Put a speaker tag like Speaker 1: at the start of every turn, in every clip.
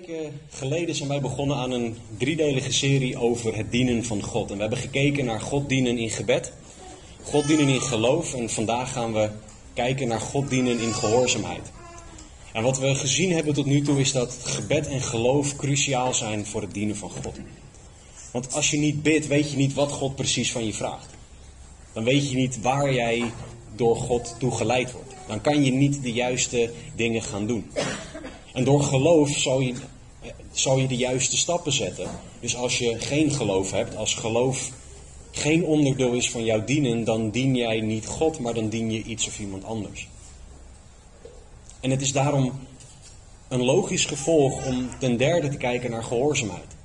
Speaker 1: weken geleden zijn wij begonnen aan een driedelige serie over het dienen van God. En we hebben gekeken naar God dienen in gebed, God dienen in geloof en vandaag gaan we kijken naar God dienen in gehoorzaamheid. En wat we gezien hebben tot nu toe is dat gebed en geloof cruciaal zijn voor het dienen van God. Want als je niet bidt, weet je niet wat God precies van je vraagt. Dan weet je niet waar jij door God toe geleid wordt. Dan kan je niet de juiste dingen gaan doen. En door geloof zal je, je de juiste stappen zetten. Dus als je geen geloof hebt, als geloof geen onderdeel is van jouw dienen, dan dien jij niet God, maar dan dien je iets of iemand anders. En het is daarom een logisch gevolg om ten derde te kijken naar gehoorzaamheid.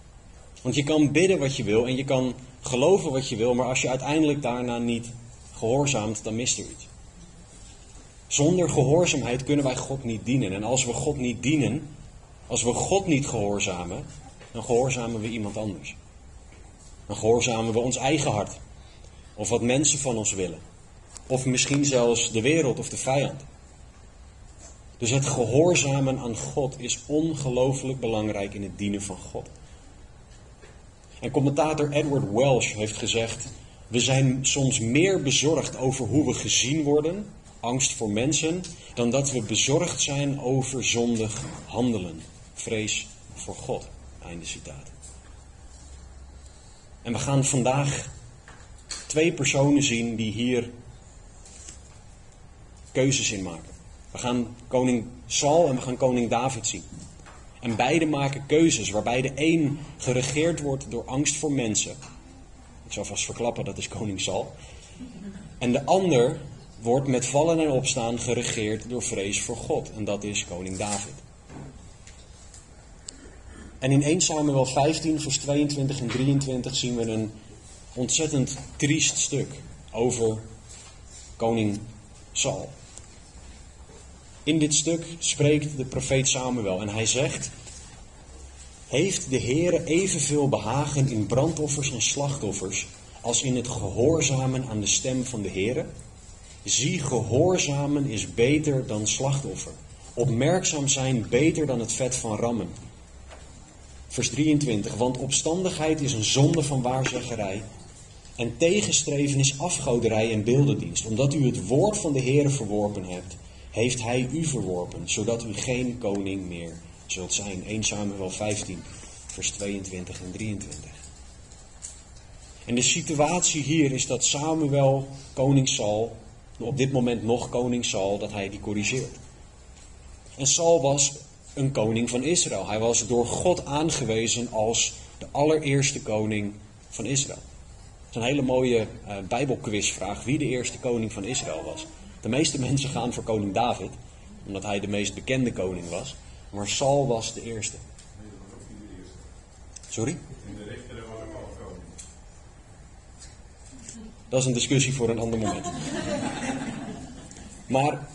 Speaker 1: Want je kan bidden wat je wil en je kan geloven wat je wil, maar als je uiteindelijk daarna niet gehoorzaamt, dan mist er iets. Zonder gehoorzaamheid kunnen wij God niet dienen. En als we God niet dienen, als we God niet gehoorzamen, dan gehoorzamen we iemand anders. Dan gehoorzamen we ons eigen hart. Of wat mensen van ons willen. Of misschien zelfs de wereld of de vijand. Dus het gehoorzamen aan God is ongelooflijk belangrijk in het dienen van God. En commentator Edward Welsh heeft gezegd: We zijn soms meer bezorgd over hoe we gezien worden, angst voor mensen, dan dat we bezorgd zijn over zondig handelen, vrees voor God. Einde citaat. En we gaan vandaag twee personen zien die hier keuzes in maken. We gaan koning Saul en we gaan koning David zien. En beide maken keuzes waarbij de een geregeerd wordt door angst voor mensen. Ik zal vast verklappen, dat is koning Saul. En de ander wordt met vallen en opstaan geregeerd door vrees voor God. En dat is koning David. En in 1 Samuel 15, vers 22 en 23 zien we een ontzettend triest stuk over koning Saul. In dit stuk spreekt de profeet Samuel en hij zegt: Heeft de Heere evenveel behagen in brandoffers en slachtoffers als in het gehoorzamen aan de stem van de Heere? Zie, gehoorzamen is beter dan slachtoffer. Opmerkzaam zijn beter dan het vet van rammen. Vers 23. Want opstandigheid is een zonde van waarzeggerij. En tegenstreven is afgoderij en beeldendienst. Omdat u het woord van de Heere verworpen hebt, heeft hij u verworpen, zodat u geen koning meer zult zijn. 1 Samuel 15, vers 22 en 23. En de situatie hier is dat Samuel, koning Saul, op dit moment nog koning Saul, dat hij die corrigeert. En Saul was een koning van Israël. Hij was door God aangewezen als de allereerste koning van Israël. Dat is een hele mooie uh, Bijbelquizvraag wie de eerste koning van Israël was. De meeste mensen gaan voor koning David, omdat hij de meest bekende koning was. Maar Saul was de eerste. Sorry? Dat is een discussie voor een ander moment. Maar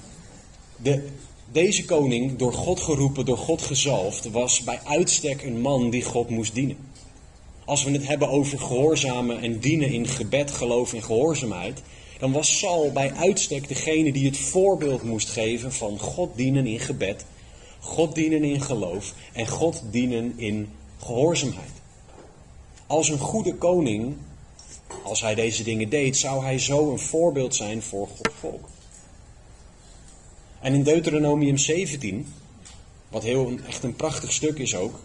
Speaker 1: de, deze koning, door God geroepen, door God gezalfd, was bij uitstek een man die God moest dienen. Als we het hebben over gehoorzamen en dienen in gebed, geloof en gehoorzaamheid, dan was Saul bij uitstek degene die het voorbeeld moest geven van God dienen in gebed, God dienen in geloof en God dienen in gehoorzaamheid. Als een goede koning, als hij deze dingen deed, zou hij zo een voorbeeld zijn voor Gods volk. En in Deuteronomium 17, wat heel echt een prachtig stuk is ook,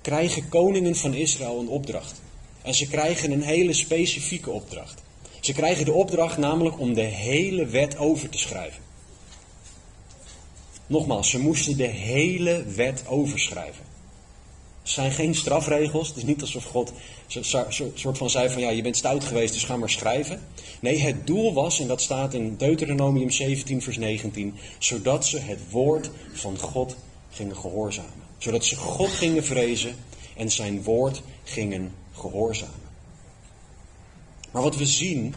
Speaker 1: krijgen koningen van Israël een opdracht. En ze krijgen een hele specifieke opdracht. Ze krijgen de opdracht namelijk om de hele wet over te schrijven. Nogmaals, ze moesten de hele wet overschrijven. Zijn geen strafregels. Het is niet alsof God soort van zei van ja, je bent stout geweest, dus ga maar schrijven. Nee, het doel was, en dat staat in Deuteronomium 17, vers 19, zodat ze het woord van God gingen gehoorzamen. Zodat ze God gingen vrezen en zijn woord gingen gehoorzamen. Maar wat we zien,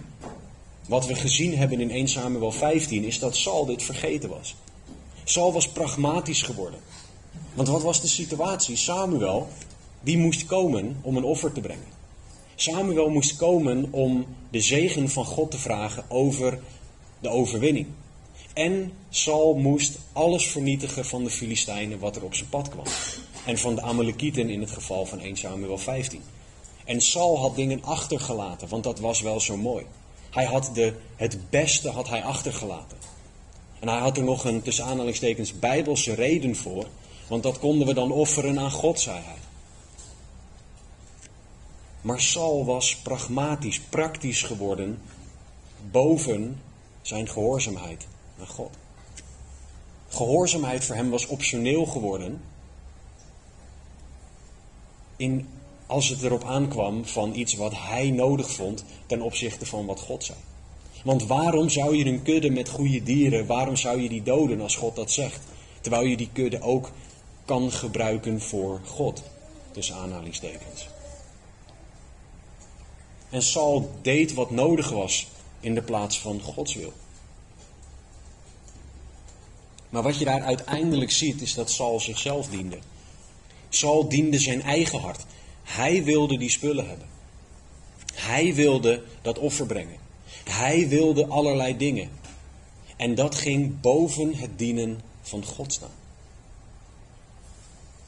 Speaker 1: wat we gezien hebben in 1 Samuel 15, is dat Saul dit vergeten was. Saul was pragmatisch geworden. Want wat was de situatie? Samuel, die moest komen om een offer te brengen. Samuel moest komen om de zegen van God te vragen over de overwinning. En Saul moest alles vernietigen van de Filistijnen wat er op zijn pad kwam. En van de Amalekieten in het geval van 1 Samuel 15. En Saul had dingen achtergelaten, want dat was wel zo mooi. Hij had de, het beste had hij achtergelaten. En hij had er nog een tussen aanhalingstekens bijbelse reden voor, want dat konden we dan offeren aan God, zei hij. Maar Saul was pragmatisch, praktisch geworden boven zijn gehoorzaamheid aan God. Gehoorzaamheid voor hem was optioneel geworden in, als het erop aankwam van iets wat hij nodig vond ten opzichte van wat God zei. Want waarom zou je een kudde met goede dieren, waarom zou je die doden als God dat zegt? Terwijl je die kudde ook kan gebruiken voor God. Tussen aanhalingstekens. En Saul deed wat nodig was in de plaats van Gods wil. Maar wat je daar uiteindelijk ziet is dat Saul zichzelf diende. Saul diende zijn eigen hart. Hij wilde die spullen hebben. Hij wilde dat offer brengen. Hij wilde allerlei dingen. En dat ging boven het dienen van God staan.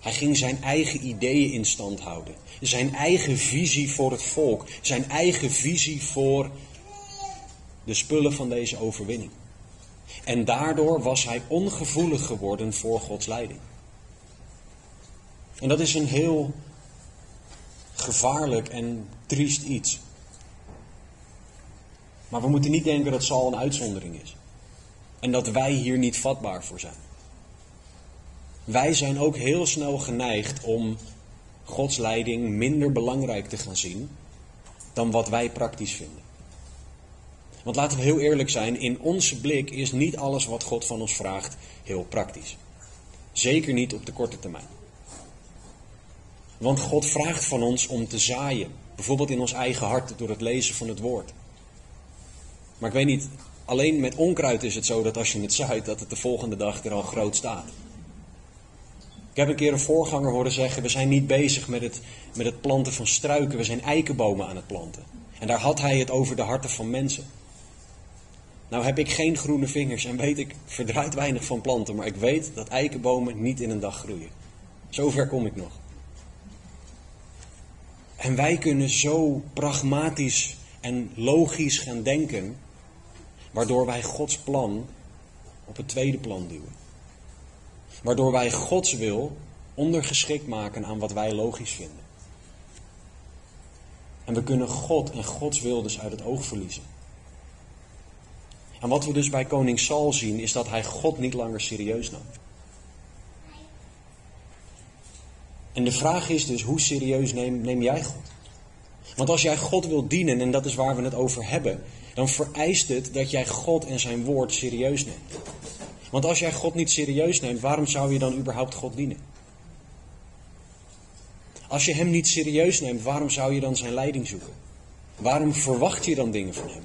Speaker 1: Hij ging zijn eigen ideeën in stand houden. Zijn eigen visie voor het volk. Zijn eigen visie voor de spullen van deze overwinning. En daardoor was hij ongevoelig geworden voor Gods leiding. En dat is een heel gevaarlijk en triest iets. Maar we moeten niet denken dat Saul een uitzondering is. En dat wij hier niet vatbaar voor zijn. Wij zijn ook heel snel geneigd om Gods leiding minder belangrijk te gaan zien dan wat wij praktisch vinden. Want laten we heel eerlijk zijn, in onze blik is niet alles wat God van ons vraagt heel praktisch. Zeker niet op de korte termijn. Want God vraagt van ons om te zaaien, bijvoorbeeld in ons eigen hart door het lezen van het woord. Maar ik weet niet, alleen met onkruid is het zo dat als je het zaait, dat het de volgende dag er al groot staat. Ik heb een keer een voorganger horen zeggen: We zijn niet bezig met het, met het planten van struiken, we zijn eikenbomen aan het planten. En daar had hij het over de harten van mensen. Nou heb ik geen groene vingers en weet ik verdraait weinig van planten, maar ik weet dat eikenbomen niet in een dag groeien. Zover kom ik nog. En wij kunnen zo pragmatisch en logisch gaan denken, waardoor wij Gods plan op het tweede plan duwen. Waardoor wij Gods wil ondergeschikt maken aan wat wij logisch vinden. En we kunnen God en Gods wil dus uit het oog verliezen. En wat we dus bij koning Saul zien, is dat hij God niet langer serieus nam. En de vraag is dus, hoe serieus neem, neem jij God? Want als jij God wil dienen, en dat is waar we het over hebben, dan vereist het dat jij God en zijn woord serieus neemt. Want als jij God niet serieus neemt, waarom zou je dan überhaupt God dienen? Als je Hem niet serieus neemt, waarom zou je dan zijn leiding zoeken? Waarom verwacht je dan dingen van Hem?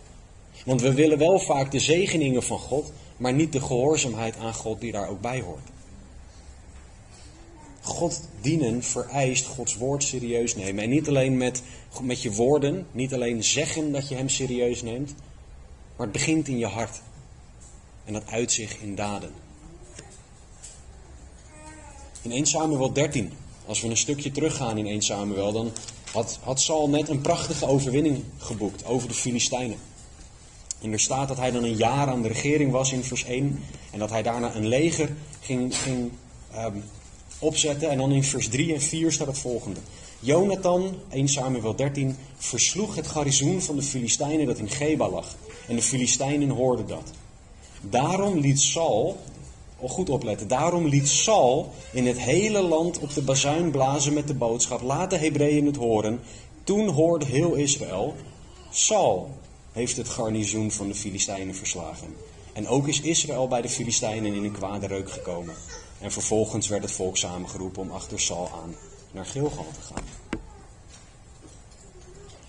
Speaker 1: Want we willen wel vaak de zegeningen van God, maar niet de gehoorzaamheid aan God die daar ook bij hoort. God dienen vereist Gods woord serieus nemen. En niet alleen met, met je woorden, niet alleen zeggen dat je Hem serieus neemt, maar het begint in je hart. En dat uit zich in daden. In 1 Samuel 13, als we een stukje teruggaan in 1 Samuel, dan had, had Saul net een prachtige overwinning geboekt over de Filistijnen. En er staat dat hij dan een jaar aan de regering was in vers 1 en dat hij daarna een leger ging, ging um, opzetten. En dan in vers 3 en 4 staat het volgende. Jonathan, 1 Samuel 13, versloeg het garnizoen van de Filistijnen dat in Geba lag. En de Filistijnen hoorden dat. Daarom liet Saul, oh goed opletten, daarom liet Saul in het hele land op de bazuin blazen met de boodschap, laat de Hebreeën het horen. Toen hoorde heel Israël, Saul heeft het garnizoen van de Filistijnen verslagen. En ook is Israël bij de Filistijnen in een kwade reuk gekomen. En vervolgens werd het volk samengeroepen om achter Saul aan naar Gilgal te gaan.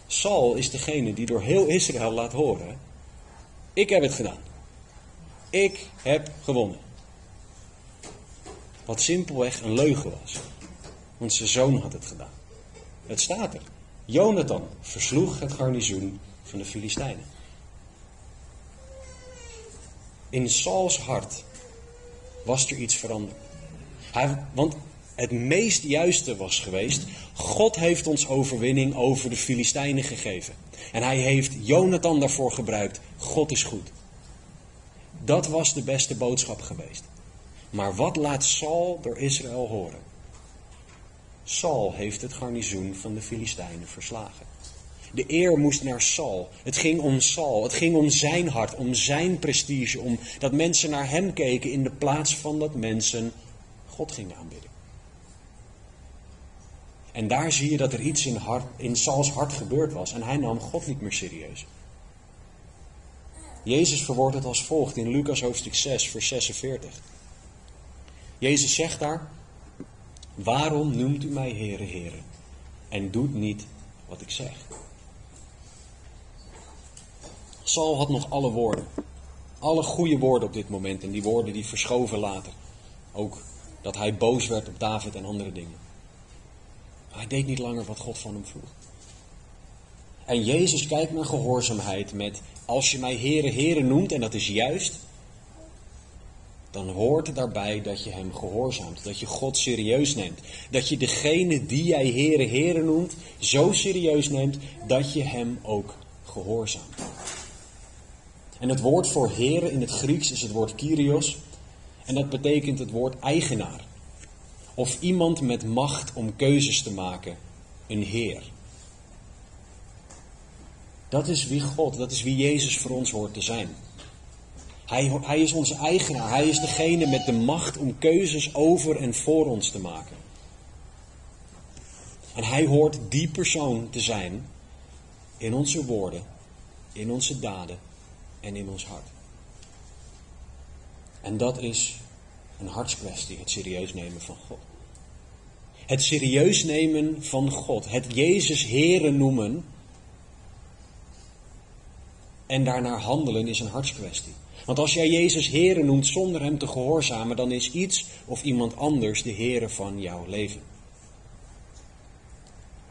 Speaker 1: Saul is degene die door heel Israël laat horen: Ik heb het gedaan. Ik heb gewonnen. Wat simpelweg een leugen was. Want zijn zoon had het gedaan. Het staat er. Jonathan versloeg het garnizoen van de Filistijnen. In Sauls hart was er iets veranderd. Hij, want het meest juiste was geweest, God heeft ons overwinning over de Filistijnen gegeven. En hij heeft Jonathan daarvoor gebruikt. God is goed. Dat was de beste boodschap geweest. Maar wat laat Saul door Israël horen? Saul heeft het garnizoen van de Filistijnen verslagen. De eer moest naar Saul. Het ging om Saul. Het ging om zijn hart, om zijn prestige, om dat mensen naar hem keken in de plaats van dat mensen God gingen aanbidden. En daar zie je dat er iets in, hart, in Sauls hart gebeurd was en hij nam God niet meer serieus. Jezus verwoordt het als volgt in Lucas hoofdstuk 6, vers 46. Jezus zegt daar: Waarom noemt u mij Heere, Heere, en doet niet wat ik zeg? Saul had nog alle woorden. Alle goede woorden op dit moment. En die woorden die verschoven later. Ook dat hij boos werd op David en andere dingen. Maar hij deed niet langer wat God van hem vroeg. En Jezus kijkt naar gehoorzaamheid met, als je mij Heere, Heere noemt, en dat is juist, dan hoort daarbij dat je hem gehoorzaamt. Dat je God serieus neemt. Dat je degene die jij Heere, Heere noemt, zo serieus neemt dat je hem ook gehoorzaamt. En het woord voor Heere in het Grieks is het woord Kyrios. En dat betekent het woord eigenaar. Of iemand met macht om keuzes te maken. Een Heer. Dat is wie God, dat is wie Jezus voor ons hoort te zijn. Hij, hij is onze eigenaar. Hij is degene met de macht om keuzes over en voor ons te maken. En hij hoort die persoon te zijn in onze woorden, in onze daden en in ons hart. En dat is een hartskwestie, het serieus nemen van God. Het serieus nemen van God, het Jezus Heren noemen en daarnaar handelen is een hartskwestie. Want als jij Jezus Heren noemt zonder Hem te gehoorzamen, dan is iets of iemand anders de Heren van jouw leven.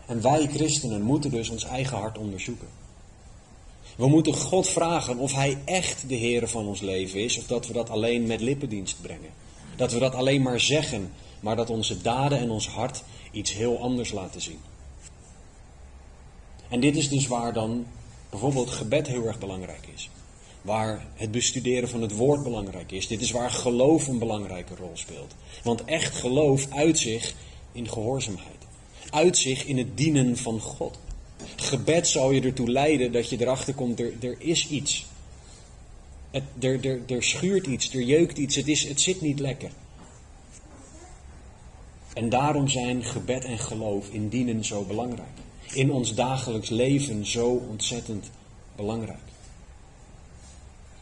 Speaker 1: En wij christenen moeten dus ons eigen hart onderzoeken. We moeten God vragen of Hij echt de Heer van ons leven is, of dat we dat alleen met lippendienst brengen. Dat we dat alleen maar zeggen, maar dat onze daden en ons hart iets heel anders laten zien. En dit is dus waar dan bijvoorbeeld gebed heel erg belangrijk is. Waar het bestuderen van het woord belangrijk is. Dit is waar geloof een belangrijke rol speelt. Want echt geloof uit zich in gehoorzaamheid. Uit zich in het dienen van God. Gebed zal je ertoe leiden dat je erachter komt, er, er is iets. Het, er, er, er schuurt iets, er jeukt iets, het, is, het zit niet lekker. En daarom zijn gebed en geloof in dienen zo belangrijk. In ons dagelijks leven zo ontzettend belangrijk.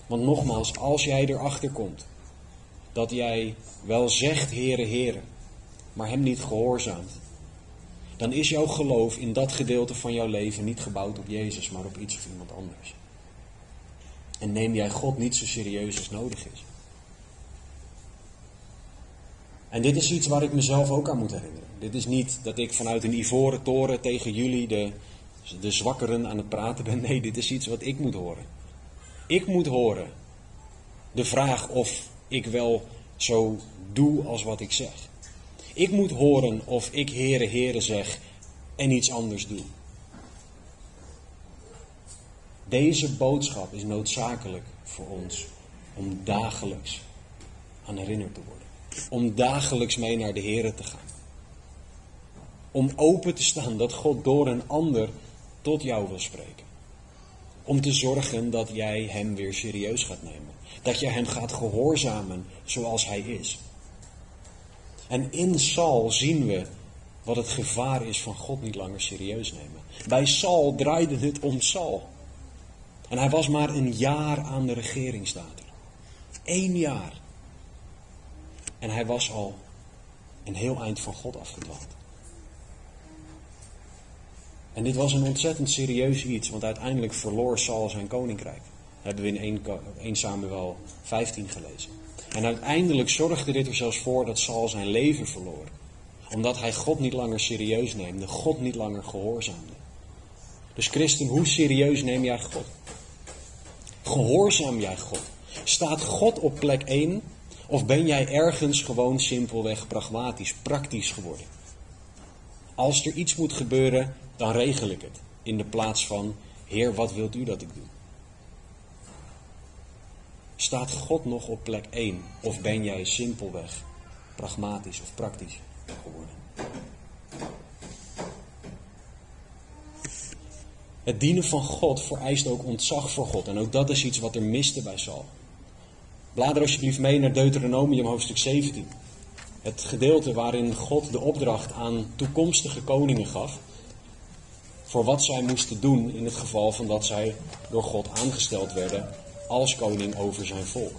Speaker 1: Want nogmaals, als jij erachter komt dat jij wel zegt, Heere, Heere, maar hem niet gehoorzaamt, dan is jouw geloof in dat gedeelte van jouw leven niet gebouwd op Jezus, maar op iets of iemand anders. En neem jij God niet zo serieus als nodig is. En dit is iets waar ik mezelf ook aan moet herinneren. Dit is niet dat ik vanuit een ivoren toren tegen jullie, de, de zwakkeren, aan het praten ben. Nee, dit is iets wat ik moet horen. Ik moet horen de vraag of ik wel zo doe als wat ik zeg. Ik moet horen of ik Heere, Heere zeg en iets anders doe. Deze boodschap is noodzakelijk voor ons om dagelijks aan herinnerd te worden. Om dagelijks mee naar de Heere te gaan. Om open te staan dat God door een ander tot jou wil spreken. Om te zorgen dat jij Hem weer serieus gaat nemen. Dat je Hem gaat gehoorzamen zoals Hij is. En in Saul zien we wat het gevaar is van God niet langer serieus nemen. Bij Saul draaide het om Saul. En hij was maar een jaar aan de regering, staat er. Eén jaar. En hij was al een heel eind van God afgedwaald. En dit was een ontzettend serieus iets, want uiteindelijk verloor Saul zijn koninkrijk. Dat hebben we in 1, 1 Samuel 15 gelezen. En uiteindelijk zorgde dit er zelfs voor dat Saul zijn leven verloor. Omdat hij God niet langer serieus neemde, God niet langer gehoorzaamde. Dus christen, hoe serieus neem jij God? Gehoorzaam jij God? Staat God op plek 1 of ben jij ergens gewoon simpelweg pragmatisch, praktisch geworden? Als er iets moet gebeuren, dan regel ik het. In de plaats van, Heer, wat wilt u dat ik doe? Staat God nog op plek 1 of ben jij simpelweg pragmatisch of praktisch geworden? Het dienen van God vereist ook ontzag voor God. En ook dat is iets wat er miste bij Saul. Blader alsjeblieft mee naar Deuteronomium hoofdstuk 17. Het gedeelte waarin God de opdracht aan toekomstige koningen gaf. Voor wat zij moesten doen in het geval van dat zij door God aangesteld werden als koning over zijn volk.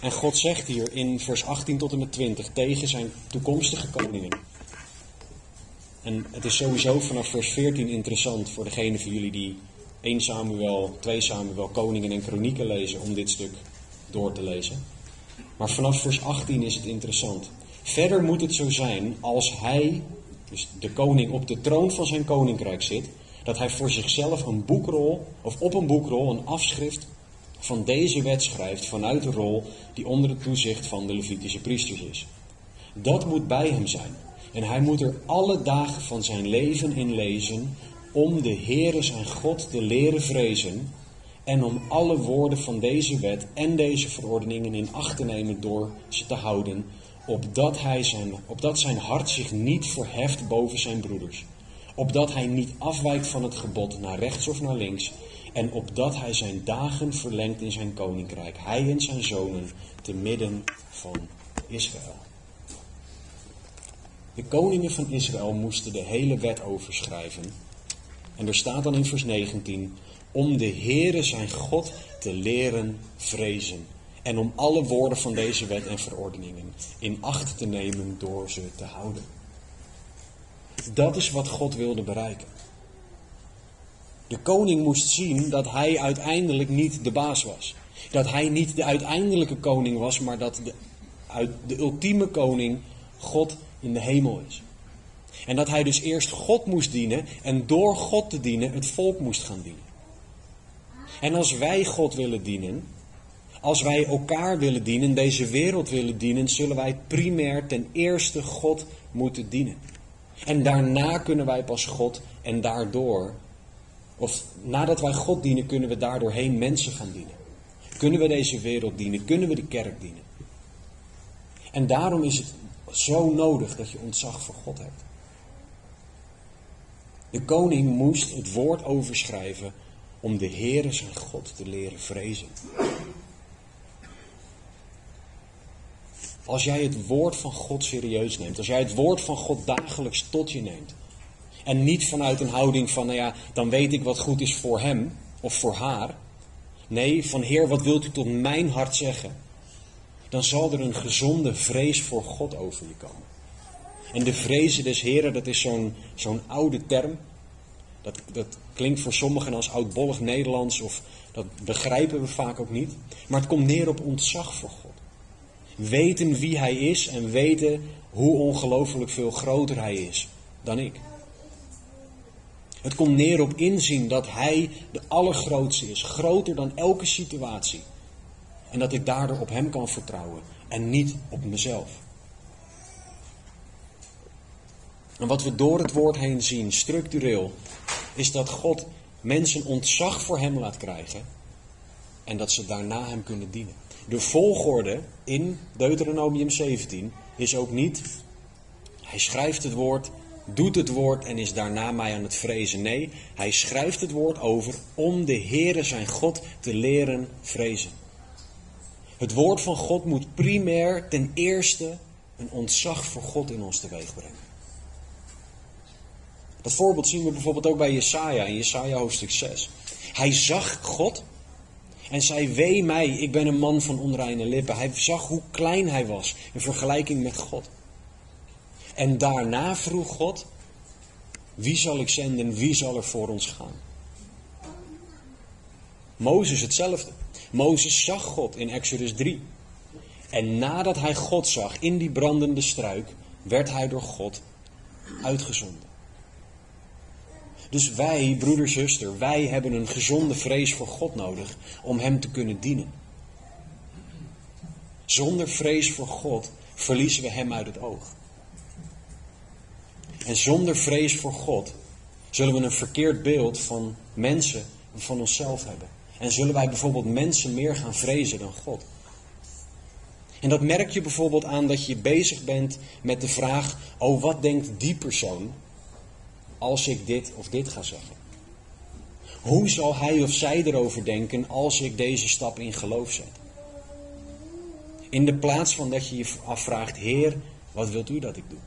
Speaker 1: En God zegt hier in vers 18 tot en met 20 tegen zijn toekomstige koningen. En het is sowieso vanaf vers 14 interessant voor degene van jullie die 1 Samuel, 2 Samuel, Koningen en Kronieken lezen om dit stuk door te lezen. Maar vanaf vers 18 is het interessant. Verder moet het zo zijn als hij, dus de koning, op de troon van zijn koninkrijk zit, dat hij voor zichzelf een boekrol, of op een boekrol, een afschrift van deze wet schrijft vanuit de rol die onder het toezicht van de Levitische priesters is. Dat moet bij hem zijn. En hij moet er alle dagen van zijn leven in lezen om de Heere zijn God te leren vrezen en om alle woorden van deze wet en deze verordeningen in acht te nemen door ze te houden, opdat, hij zijn, opdat zijn hart zich niet verheft boven zijn broeders, opdat hij niet afwijkt van het gebod naar rechts of naar links, en opdat hij zijn dagen verlengt in zijn koninkrijk, hij en zijn zonen, te midden van Israël. De koningen van Israël moesten de hele wet overschrijven. En er staat dan in vers 19, om de Heere zijn God te leren vrezen. En om alle woorden van deze wet en verordeningen in acht te nemen door ze te houden. Dat is wat God wilde bereiken. De koning moest zien dat hij uiteindelijk niet de baas was. Dat hij niet de uiteindelijke koning was, maar dat de, de ultieme koning God in de hemel is. En dat hij dus eerst God moest dienen en door God te dienen het volk moest gaan dienen. En als wij God willen dienen, als wij elkaar willen dienen, deze wereld willen dienen, zullen wij primair ten eerste God moeten dienen. En daarna kunnen wij pas God en daardoor, of nadat wij God dienen, kunnen we daardoorheen mensen gaan dienen. Kunnen we deze wereld dienen? Kunnen we de kerk dienen? En daarom is het zo nodig dat je ontzag voor God hebt. De koning moest het woord overschrijven om de Heere zijn God te leren vrezen. Als jij het woord van God serieus neemt, als jij het woord van God dagelijks tot je neemt, en niet vanuit een houding van, nou ja, dan weet ik wat goed is voor hem of voor haar. Nee, van Heer, wat wilt u tot mijn hart zeggen? dan zal er een gezonde vrees voor God over je komen. En de vrezen des Heren, dat is zo'n zo'n oude term. Dat, dat klinkt voor sommigen als oudbollig Nederlands of dat begrijpen we vaak ook niet. Maar het komt neer op ontzag voor God. Weten wie Hij is en weten hoe ongelooflijk veel groter Hij is dan ik. Het komt neer op inzien dat Hij de allergrootste is, groter dan elke situatie. En dat ik daardoor op Hem kan vertrouwen en niet op mezelf. En wat we door het woord heen zien, structureel, is dat God mensen ontzag voor Hem laat krijgen en dat ze daarna Hem kunnen dienen. De volgorde in Deuteronomium 17 is ook niet, Hij schrijft het woord, doet het woord en is daarna mij aan het vrezen. Nee, Hij schrijft het woord over om de Heere zijn God te leren vrezen. Het woord van God moet primair ten eerste een ontzag voor God in ons teweeg brengen. Dat voorbeeld zien we bijvoorbeeld ook bij Jesaja in Jesaja hoofdstuk 6. Hij zag God en zei, wee mij, ik ben een man van onreine lippen. Hij zag hoe klein hij was in vergelijking met God. En daarna vroeg God: Wie zal ik zenden? Wie zal er voor ons gaan? Mozes hetzelfde. Mozes zag God in Exodus 3. En nadat hij God zag in die brandende struik, werd hij door God uitgezonden. Dus wij, broeder, zuster, wij hebben een gezonde vrees voor God nodig om Hem te kunnen dienen. Zonder vrees voor God verliezen we Hem uit het oog. En zonder vrees voor God zullen we een verkeerd beeld van mensen en van onszelf hebben. En zullen wij bijvoorbeeld mensen meer gaan vrezen dan God. En dat merk je bijvoorbeeld aan dat je bezig bent met de vraag: oh, wat denkt die persoon als ik dit of dit ga zeggen? Hoe zal hij of zij erover denken als ik deze stap in geloof zet? In de plaats van dat je je afvraagt: Heer, wat wilt u dat ik doe?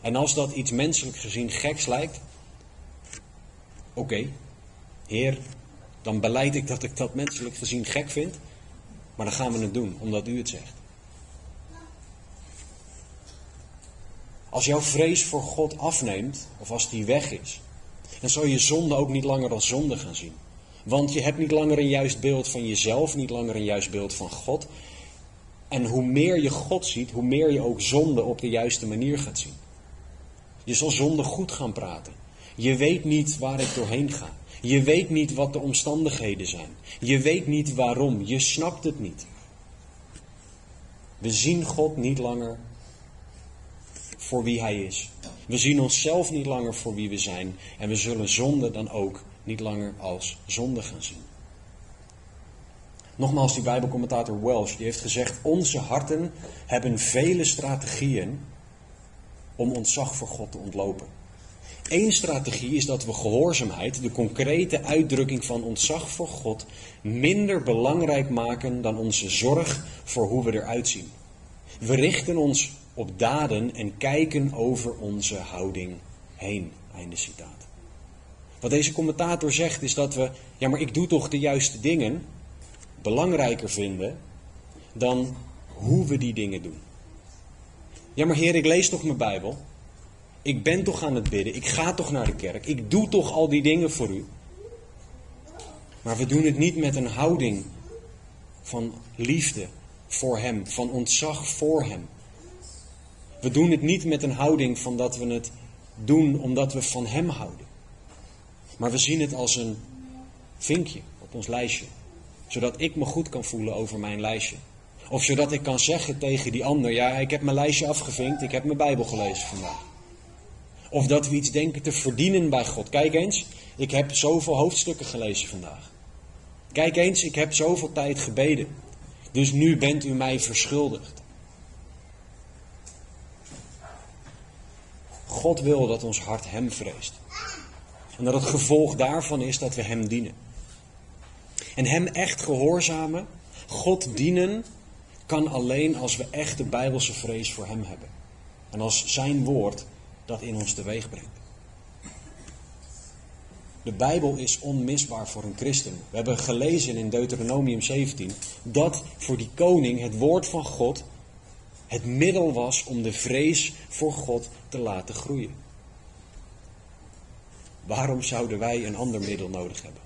Speaker 1: En als dat iets menselijk gezien geks lijkt, oké, Heer, dan beleid ik dat ik dat menselijk gezien gek vind, maar dan gaan we het doen, omdat u het zegt. Als jouw vrees voor God afneemt, of als die weg is, dan zal je zonde ook niet langer als zonde gaan zien. Want je hebt niet langer een juist beeld van jezelf, niet langer een juist beeld van God. En hoe meer je God ziet, hoe meer je ook zonde op de juiste manier gaat zien. Je zal zonde goed gaan praten. Je weet niet waar ik doorheen ga. Je weet niet wat de omstandigheden zijn. Je weet niet waarom. Je snapt het niet. We zien God niet langer voor wie Hij is. We zien onszelf niet langer voor wie we zijn. En we zullen zonde dan ook niet langer als zonde gaan zien. Nogmaals, die Bijbelcommentator Welsh die heeft gezegd: Onze harten hebben vele strategieën om ontzag voor God te ontlopen. Eén strategie is dat we gehoorzaamheid, de concrete uitdrukking van ontzag voor God, minder belangrijk maken dan onze zorg voor hoe we eruit zien. We richten ons op daden en kijken over onze houding heen. Einde citaat. Wat deze commentator zegt is dat we, ja maar ik doe toch de juiste dingen, belangrijker vinden dan hoe we die dingen doen. Ja maar heer, ik lees toch mijn Bijbel. Ik ben toch aan het bidden. Ik ga toch naar de kerk. Ik doe toch al die dingen voor u. Maar we doen het niet met een houding van liefde voor Hem, van ontzag voor Hem. We doen het niet met een houding van dat we het doen omdat we van Hem houden. Maar we zien het als een vinkje op ons lijstje. Zodat ik me goed kan voelen over mijn lijstje. Of zodat ik kan zeggen tegen die ander: Ja, ik heb mijn lijstje afgevinkt, ik heb mijn Bijbel gelezen vandaag. Of dat we iets denken te verdienen bij God. Kijk eens, ik heb zoveel hoofdstukken gelezen vandaag. Kijk eens, ik heb zoveel tijd gebeden. Dus nu bent u mij verschuldigd. God wil dat ons hart Hem vreest. En dat het gevolg daarvan is dat we Hem dienen. En Hem echt gehoorzamen, God dienen, kan alleen als we echt de Bijbelse vrees voor Hem hebben. En als Zijn woord dat in ons teweeg brengt. De Bijbel is onmisbaar voor een christen. We hebben gelezen in Deuteronomium 17 dat voor die koning het woord van God het middel was om de vrees voor God te laten groeien. Waarom zouden wij een ander middel nodig hebben?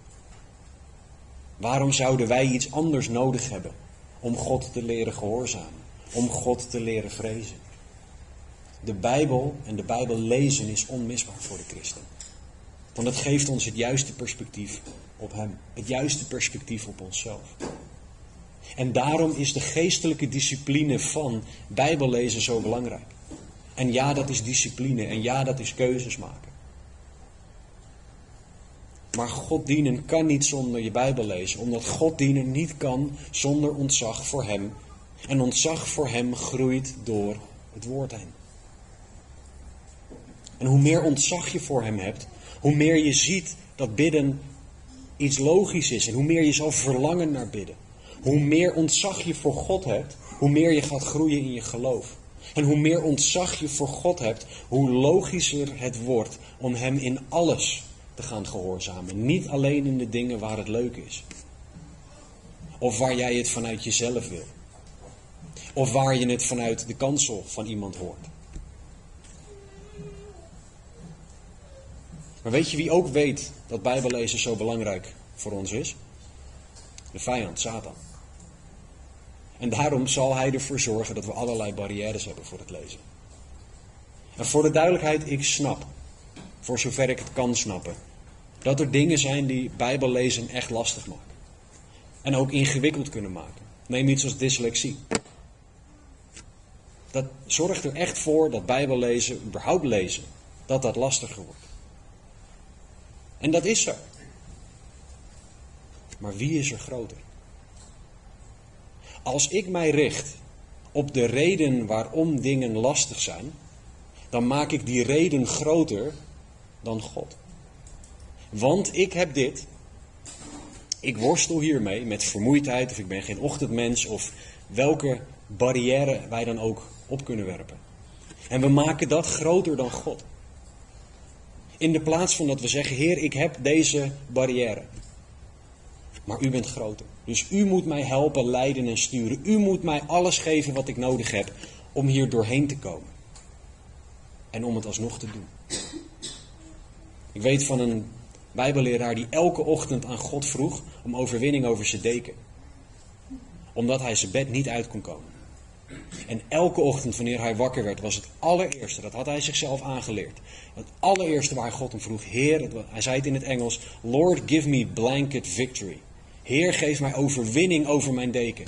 Speaker 1: Waarom zouden wij iets anders nodig hebben om God te leren gehoorzamen, om God te leren vrezen? De Bijbel en de Bijbel lezen is onmisbaar voor de christen. Want het geeft ons het juiste perspectief op Hem, het juiste perspectief op onszelf. En daarom is de geestelijke discipline van Bijbellezen zo belangrijk. En ja, dat is discipline en ja, dat is keuzes maken. Maar God dienen kan niet zonder je Bijbel lezen, omdat God dienen niet kan zonder ontzag voor Hem. En ontzag voor Hem groeit door het woord heen. En hoe meer ontzag je voor Hem hebt, hoe meer je ziet dat bidden iets logisch is en hoe meer je zal verlangen naar bidden. Hoe meer ontzag je voor God hebt, hoe meer je gaat groeien in je geloof. En hoe meer ontzag je voor God hebt, hoe logischer het wordt om Hem in alles te gaan gehoorzamen. Niet alleen in de dingen waar het leuk is. Of waar jij het vanuit jezelf wil. Of waar je het vanuit de kansel van iemand hoort. Maar weet je wie ook weet dat Bijbellezen zo belangrijk voor ons is? De vijand, Satan. En daarom zal hij ervoor zorgen dat we allerlei barrières hebben voor het lezen. En voor de duidelijkheid, ik snap, voor zover ik het kan snappen, dat er dingen zijn die Bijbellezen echt lastig maken. En ook ingewikkeld kunnen maken. Neem iets als dyslexie. Dat zorgt er echt voor dat Bijbellezen, überhaupt lezen, dat dat lastiger wordt. En dat is er. Maar wie is er groter? Als ik mij richt op de reden waarom dingen lastig zijn, dan maak ik die reden groter dan God. Want ik heb dit. Ik worstel hiermee met vermoeidheid, of ik ben geen ochtendmens, of welke barrière wij dan ook op kunnen werpen. En we maken dat groter dan God. In de plaats van dat we zeggen, Heer, ik heb deze barrière. Maar u bent groter. Dus u moet mij helpen, leiden en sturen. U moet mij alles geven wat ik nodig heb om hier doorheen te komen. En om het alsnog te doen. Ik weet van een Bijbelleraar die elke ochtend aan God vroeg om overwinning over zijn deken. Omdat hij zijn bed niet uit kon komen. En elke ochtend wanneer hij wakker werd, was het allereerste, dat had hij zichzelf aangeleerd. Het allereerste waar God hem vroeg, Heer, hij zei het in het Engels, Lord give me blanket victory. Heer, geef mij overwinning over mijn deken.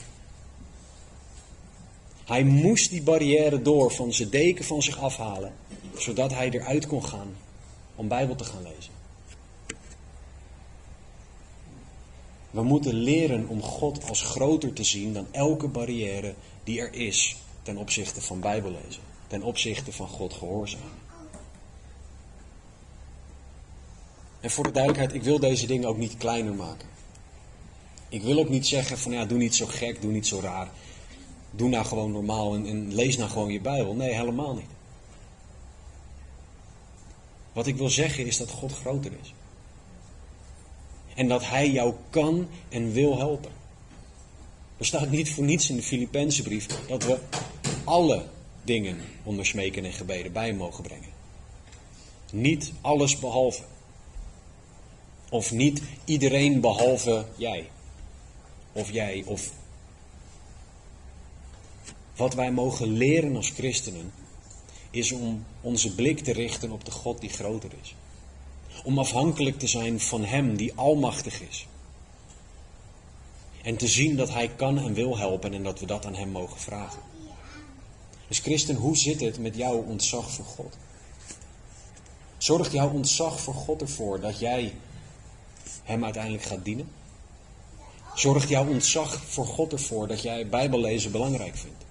Speaker 1: Hij moest die barrière door van zijn deken van zich afhalen, zodat hij eruit kon gaan om Bijbel te gaan lezen. We moeten leren om God als groter te zien dan elke barrière die er is ten opzichte van Bijbellezen, ten opzichte van God gehoorzamen. En voor de duidelijkheid, ik wil deze dingen ook niet kleiner maken. Ik wil ook niet zeggen van ja, doe niet zo gek, doe niet zo raar. Doe nou gewoon normaal en, en lees nou gewoon je Bijbel. Nee, helemaal niet. Wat ik wil zeggen is dat God groter is. En dat Hij jou kan en wil helpen. Er staat niet voor niets in de Filipense brief dat we alle dingen onder smeken en gebeden bij mogen brengen. Niet alles behalve. Of niet iedereen behalve jij. Of jij of. Wat wij mogen leren als christenen is om onze blik te richten op de God die groter is. Om afhankelijk te zijn van Hem die almachtig is. En te zien dat Hij kan en wil helpen en dat we dat aan Hem mogen vragen. Dus christen, hoe zit het met jouw ontzag voor God? Zorgt jouw ontzag voor God ervoor dat jij Hem uiteindelijk gaat dienen? Zorgt jouw ontzag voor God ervoor dat jij Bijbellezen belangrijk vindt?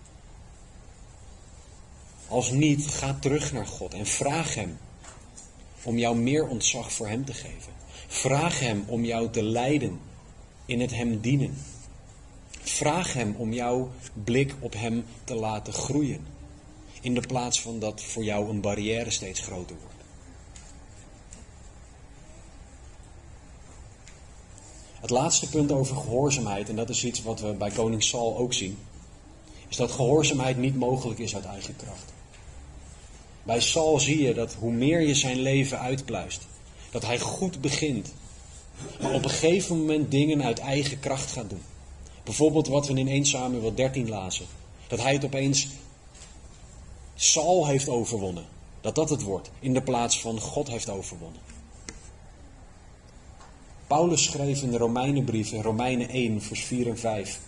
Speaker 1: Als niet, ga terug naar God en vraag Hem om jou meer ontzag voor Hem te geven. Vraag Hem om jou te leiden in het Hem dienen. Vraag Hem om jouw blik op Hem te laten groeien. In de plaats van dat voor jou een barrière steeds groter wordt. Het laatste punt over gehoorzaamheid, en dat is iets wat we bij koning Saul ook zien, is dat gehoorzaamheid niet mogelijk is uit eigen kracht. Bij Saul zie je dat hoe meer je zijn leven uitpluist, dat hij goed begint, maar op een gegeven moment dingen uit eigen kracht gaat doen. Bijvoorbeeld wat we in 1 Samuel 13 lazen. Dat hij het opeens Saul heeft overwonnen. Dat dat het wordt, in de plaats van God heeft overwonnen. Paulus schreef in de Romeinenbrief in Romeinen 1, vers 4 en 5.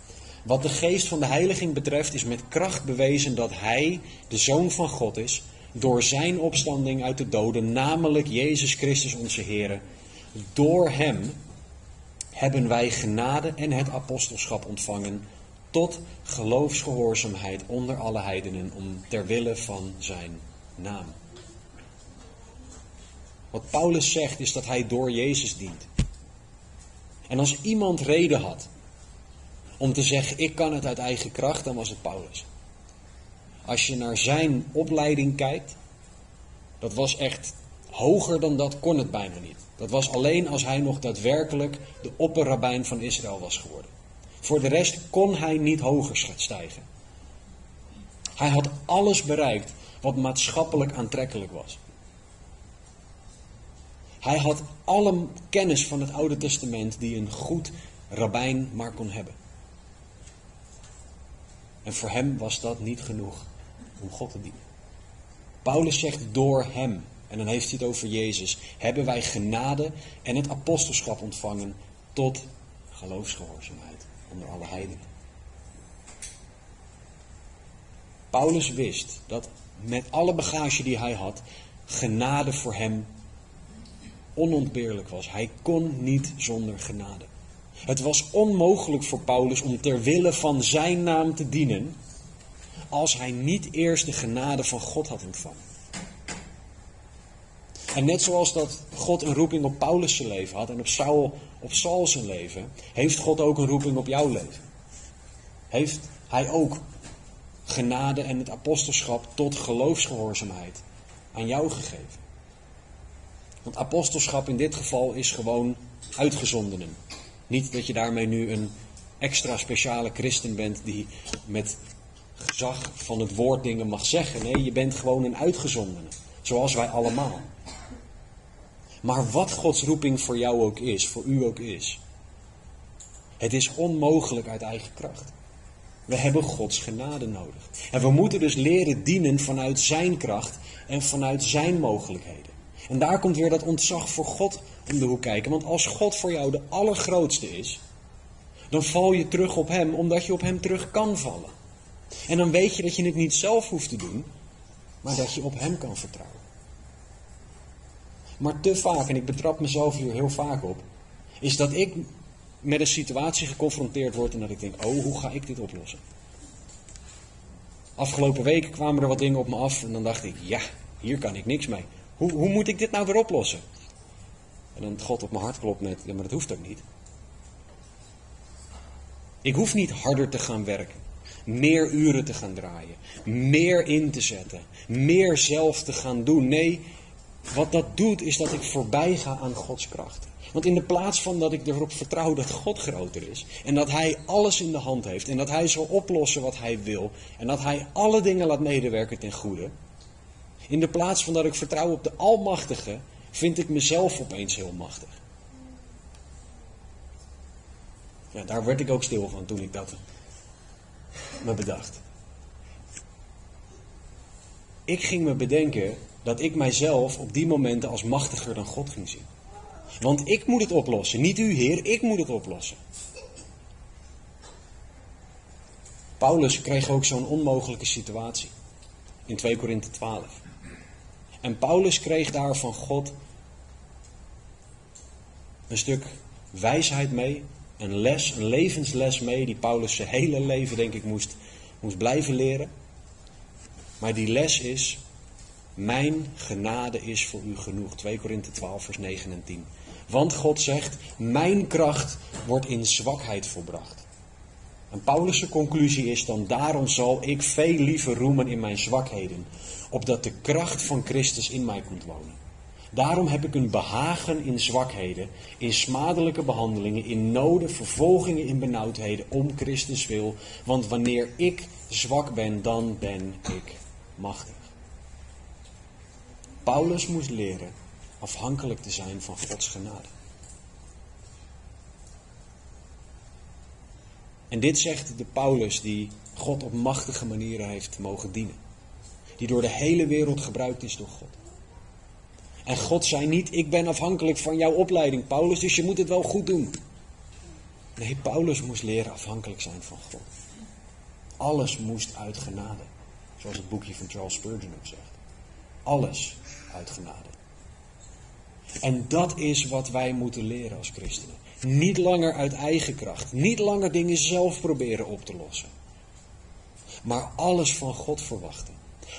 Speaker 1: Wat de geest van de heiliging betreft is met kracht bewezen dat hij de zoon van God is, door zijn opstanding uit de doden, namelijk Jezus Christus onze Heer. Door hem hebben wij genade en het apostelschap ontvangen tot geloofsgehoorzaamheid onder alle heidenen om ter wille van zijn naam. Wat Paulus zegt is dat hij door Jezus dient. En als iemand reden had om te zeggen: Ik kan het uit eigen kracht, dan was het Paulus. Als je naar zijn opleiding kijkt, dat was echt hoger dan dat kon het bijna niet. Dat was alleen als hij nog daadwerkelijk de opperrabijn van Israël was geworden. Voor de rest kon hij niet hoger stijgen. Hij had alles bereikt wat maatschappelijk aantrekkelijk was. Hij had alle kennis van het Oude Testament die een goed rabbijn maar kon hebben. En voor hem was dat niet genoeg om God te dienen. Paulus zegt door hem, en dan heeft hij het over Jezus, hebben wij genade en het apostelschap ontvangen tot geloofsgehoorzaamheid onder alle heidenen. Paulus wist dat met alle bagage die hij had, genade voor hem onontbeerlijk was. Hij kon niet zonder genade. Het was onmogelijk voor Paulus om ter wille van zijn naam te dienen als hij niet eerst de genade van God had ontvangen. En net zoals dat God een roeping op Paulus' leven had en op Saul, op Saul zijn leven, heeft God ook een roeping op jouw leven. Heeft hij ook genade en het apostelschap tot geloofsgehoorzaamheid aan jou gegeven. Want apostelschap in dit geval is gewoon uitgezondenen. Niet dat je daarmee nu een extra speciale christen bent die met gezag van het woord dingen mag zeggen. Nee, je bent gewoon een uitgezondene. Zoals wij allemaal. Maar wat Gods roeping voor jou ook is, voor u ook is. Het is onmogelijk uit eigen kracht. We hebben Gods genade nodig. En we moeten dus leren dienen vanuit Zijn kracht en vanuit Zijn mogelijkheden. En daar komt weer dat ontzag voor God om de hoek kijken. Want als God voor jou de allergrootste is, dan val je terug op Hem omdat je op Hem terug kan vallen. En dan weet je dat je het niet zelf hoeft te doen, maar dat je op Hem kan vertrouwen. Maar te vaak, en ik betrap mezelf hier heel vaak op, is dat ik met een situatie geconfronteerd word en dat ik denk, oh, hoe ga ik dit oplossen? Afgelopen weken kwamen er wat dingen op me af en dan dacht ik, ja, hier kan ik niks mee. Hoe, hoe moet ik dit nou weer oplossen? En dan God op mijn hart klopt met, ja, maar dat hoeft ook niet. Ik hoef niet harder te gaan werken, meer uren te gaan draaien, meer in te zetten, meer zelf te gaan doen. Nee, wat dat doet is dat ik voorbij ga aan Gods kracht. Want in de plaats van dat ik erop vertrouw dat God groter is en dat Hij alles in de hand heeft en dat Hij zal oplossen wat Hij wil en dat Hij alle dingen laat medewerken ten goede, in de plaats van dat ik vertrouw op de Almachtige, vind ik mezelf opeens heel machtig. Ja, daar werd ik ook stil van toen ik dat me bedacht. Ik ging me bedenken dat ik mijzelf op die momenten als machtiger dan God ging zien. Want ik moet het oplossen, niet u Heer, ik moet het oplossen. Paulus kreeg ook zo'n onmogelijke situatie in 2 Korinthe 12. En Paulus kreeg daar van God een stuk wijsheid mee, een les, een levensles mee, die Paulus zijn hele leven, denk ik, moest, moest blijven leren. Maar die les is, mijn genade is voor u genoeg. 2 Korinthe 12, vers 9 en 10. Want God zegt, mijn kracht wordt in zwakheid volbracht. En Paulus' conclusie is dan, daarom zal ik veel liever roemen in mijn zwakheden, opdat de kracht van Christus in mij komt wonen. Daarom heb ik een behagen in zwakheden, in smadelijke behandelingen, in noden, vervolgingen, in benauwdheden, om Christus wil. Want wanneer ik zwak ben, dan ben ik machtig. Paulus moest leren afhankelijk te zijn van Gods genade. En dit zegt de Paulus die God op machtige manieren heeft mogen dienen. Die door de hele wereld gebruikt is door God. En God zei niet, ik ben afhankelijk van jouw opleiding, Paulus, dus je moet het wel goed doen. Nee, Paulus moest leren afhankelijk zijn van God. Alles moest uit genade. Zoals het boekje van Charles Spurgeon ook zegt. Alles uit genade. En dat is wat wij moeten leren als christenen. Niet langer uit eigen kracht. Niet langer dingen zelf proberen op te lossen. Maar alles van God verwachten.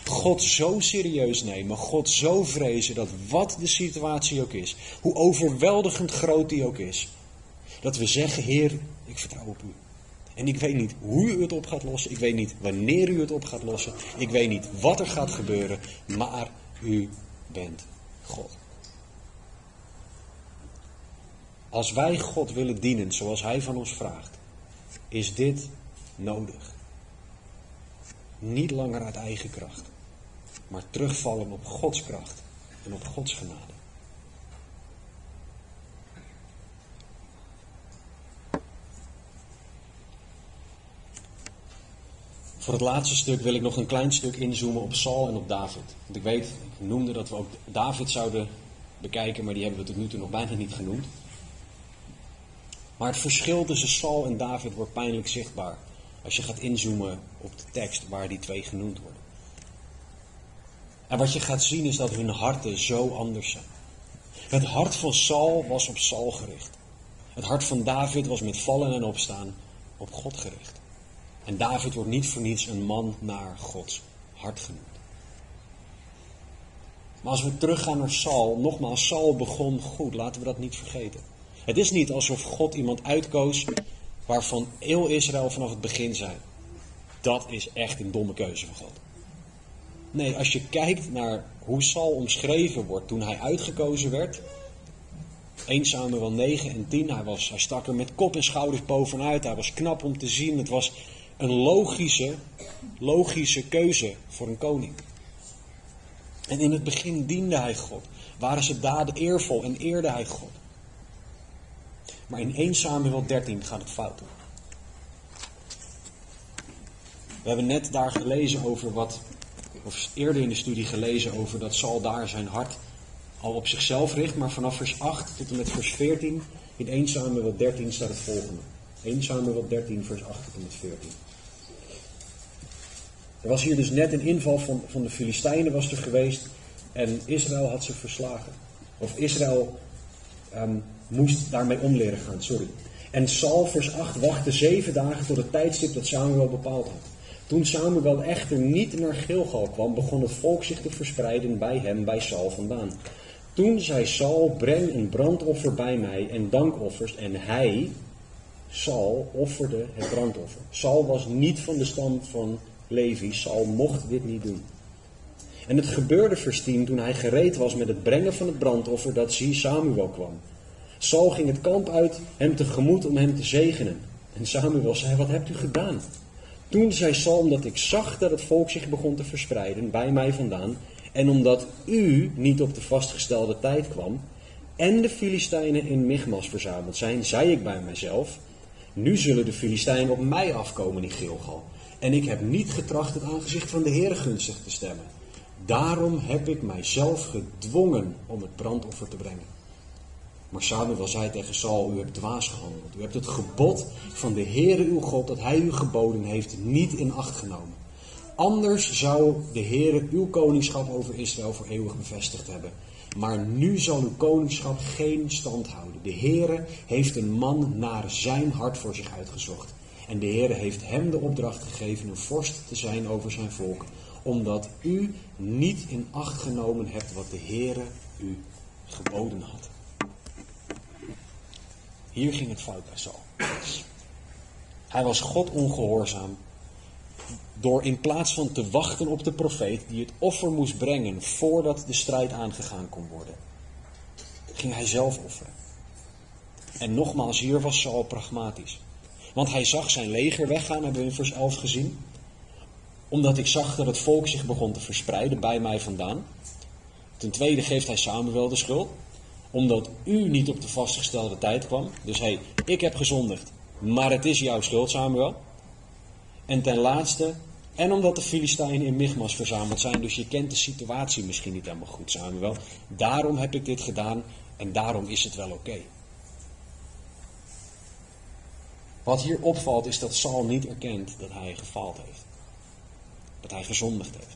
Speaker 1: God zo serieus nemen, God zo vrezen dat wat de situatie ook is, hoe overweldigend groot die ook is, dat we zeggen, Heer, ik vertrouw op u. En ik weet niet hoe u het op gaat lossen, ik weet niet wanneer u het op gaat lossen, ik weet niet wat er gaat gebeuren, maar u bent God. Als wij God willen dienen zoals Hij van ons vraagt, is dit nodig. Niet langer uit eigen kracht, maar terugvallen op Gods kracht en op Gods genade. Voor het laatste stuk wil ik nog een klein stuk inzoomen op Saul en op David. Want ik weet, ik noemde dat we ook David zouden bekijken, maar die hebben we tot nu toe nog bijna niet genoemd. Maar het verschil tussen Saul en David wordt pijnlijk zichtbaar als je gaat inzoomen op de tekst waar die twee genoemd worden. En wat je gaat zien is dat hun harten zo anders zijn. Het hart van Saul was op Saul gericht. Het hart van David was met vallen en opstaan op God gericht. En David wordt niet voor niets een man naar Gods hart genoemd. Maar als we teruggaan naar Saul, nogmaals, Saul begon goed, laten we dat niet vergeten. Het is niet alsof God iemand uitkoos waarvan heel Israël vanaf het begin zei: dat is echt een domme keuze van God. Nee, als je kijkt naar hoe Saul omschreven wordt toen hij uitgekozen werd. 1 Samuel 9 en 10, hij, was, hij stak er met kop en schouders bovenuit. Hij was knap om te zien. Het was een logische, logische keuze voor een koning. En in het begin diende hij God. Waren zijn daden eervol en eerde hij God. Maar in 1 Samuel 13 gaat het fout. We hebben net daar gelezen over wat, of eerder in de studie gelezen over dat Saul daar zijn hart al op zichzelf richt, maar vanaf vers 8 tot en met vers 14 in 1 Samuel 13 staat het volgende. 1 Samuel 13 vers 8 tot en met 14. Er was hier dus net een inval van, van de Filistijnen was er geweest en Israël had ze verslagen. Of Israël um, moest daarmee om leren gaan, sorry. En Saul, vers 8, wachtte zeven dagen tot het tijdstip dat Samuel bepaald had. Toen Samuel echter niet naar Gilgal kwam, begon het volk zich te verspreiden bij hem, bij Saul vandaan. Toen zei Saul, breng een brandoffer bij mij en dankoffers. En hij, Saul, offerde het brandoffer. Saul was niet van de stam van Levi. Saul mocht dit niet doen. En het gebeurde vers 10 toen hij gereed was met het brengen van het brandoffer dat zie Samuel kwam. Saul ging het kamp uit hem tegemoet om hem te zegenen. En Samuel zei, wat hebt u gedaan? Toen zei Saul, omdat ik zag dat het volk zich begon te verspreiden bij mij vandaan, en omdat u niet op de vastgestelde tijd kwam, en de Filistijnen in Michmas verzameld zijn, zei ik bij mijzelf, nu zullen de Filistijnen op mij afkomen in Gilgal. En ik heb niet getracht het aangezicht van de Heer gunstig te stemmen. Daarom heb ik mijzelf gedwongen om het brandoffer te brengen. Maar Samuel zei tegen Saul, u hebt dwaas gehandeld. U hebt het gebod van de Heere uw God, dat hij u geboden heeft, niet in acht genomen. Anders zou de Heere uw koningschap over Israël voor eeuwig bevestigd hebben. Maar nu zal uw koningschap geen stand houden. De Heere heeft een man naar zijn hart voor zich uitgezocht. En de Heere heeft hem de opdracht gegeven een vorst te zijn over zijn volk. Omdat u niet in acht genomen hebt wat de Heere u geboden had. Hier ging het fout bij Saul. Hij was God ongehoorzaam door in plaats van te wachten op de profeet die het offer moest brengen voordat de strijd aangegaan kon worden, ging hij zelf offeren. En nogmaals, hier was Saul pragmatisch. Want hij zag zijn leger weggaan, hebben we in vers 11 gezien. Omdat ik zag dat het volk zich begon te verspreiden bij mij vandaan. Ten tweede geeft hij Samuel de schuld omdat u niet op de vastgestelde tijd kwam. Dus hé, hey, ik heb gezondigd, maar het is jouw schuld, Samuel. En ten laatste, en omdat de Filistijnen in Michmas verzameld zijn, dus je kent de situatie misschien niet helemaal goed, Samuel. Daarom heb ik dit gedaan en daarom is het wel oké. Wat hier opvalt is dat Saul niet erkent dat hij gefaald heeft. Dat hij gezondigd heeft.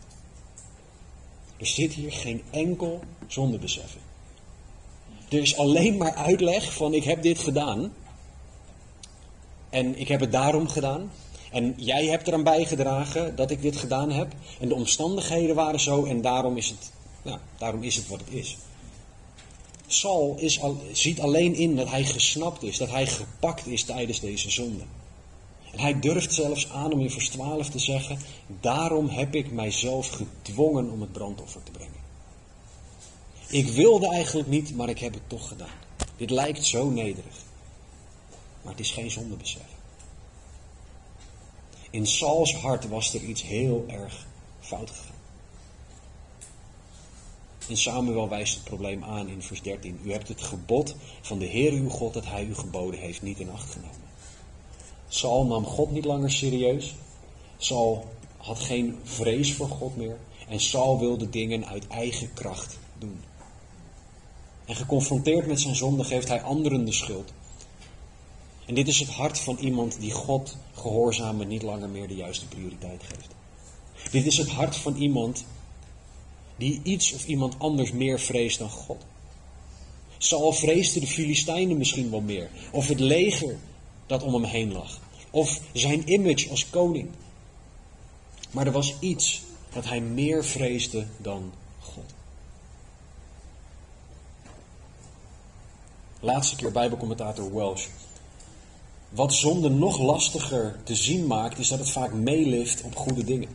Speaker 1: Er zit hier geen enkel zondebesef in. Er is alleen maar uitleg van ik heb dit gedaan. En ik heb het daarom gedaan. En jij hebt eraan bijgedragen dat ik dit gedaan heb. En de omstandigheden waren zo en daarom is het, ja, daarom is het wat het is. Saul is al, ziet alleen in dat hij gesnapt is, dat hij gepakt is tijdens deze zonde. En hij durft zelfs aan om in vers 12 te zeggen: Daarom heb ik mijzelf gedwongen om het brandoffer te brengen. Ik wilde eigenlijk niet, maar ik heb het toch gedaan. Dit lijkt zo nederig. Maar het is geen zondebesef. In Sauls hart was er iets heel erg fout gegaan. En Samuel wijst het probleem aan in vers 13. U hebt het gebod van de Heer uw God dat hij u geboden heeft niet in acht genomen. Saul nam God niet langer serieus. Saul had geen vrees voor God meer. En Saul wilde dingen uit eigen kracht doen. En geconfronteerd met zijn zonde geeft hij anderen de schuld. En dit is het hart van iemand die God gehoorzamen niet langer meer de juiste prioriteit geeft. Dit is het hart van iemand die iets of iemand anders meer vreest dan God. Saul vreesde de Filistijnen misschien wel meer. Of het leger dat om hem heen lag. Of zijn image als koning. Maar er was iets dat hij meer vreesde dan God. Laatste keer Bijbelcommentator Welsh. Wat zonde nog lastiger te zien maakt, is dat het vaak meelift op goede dingen.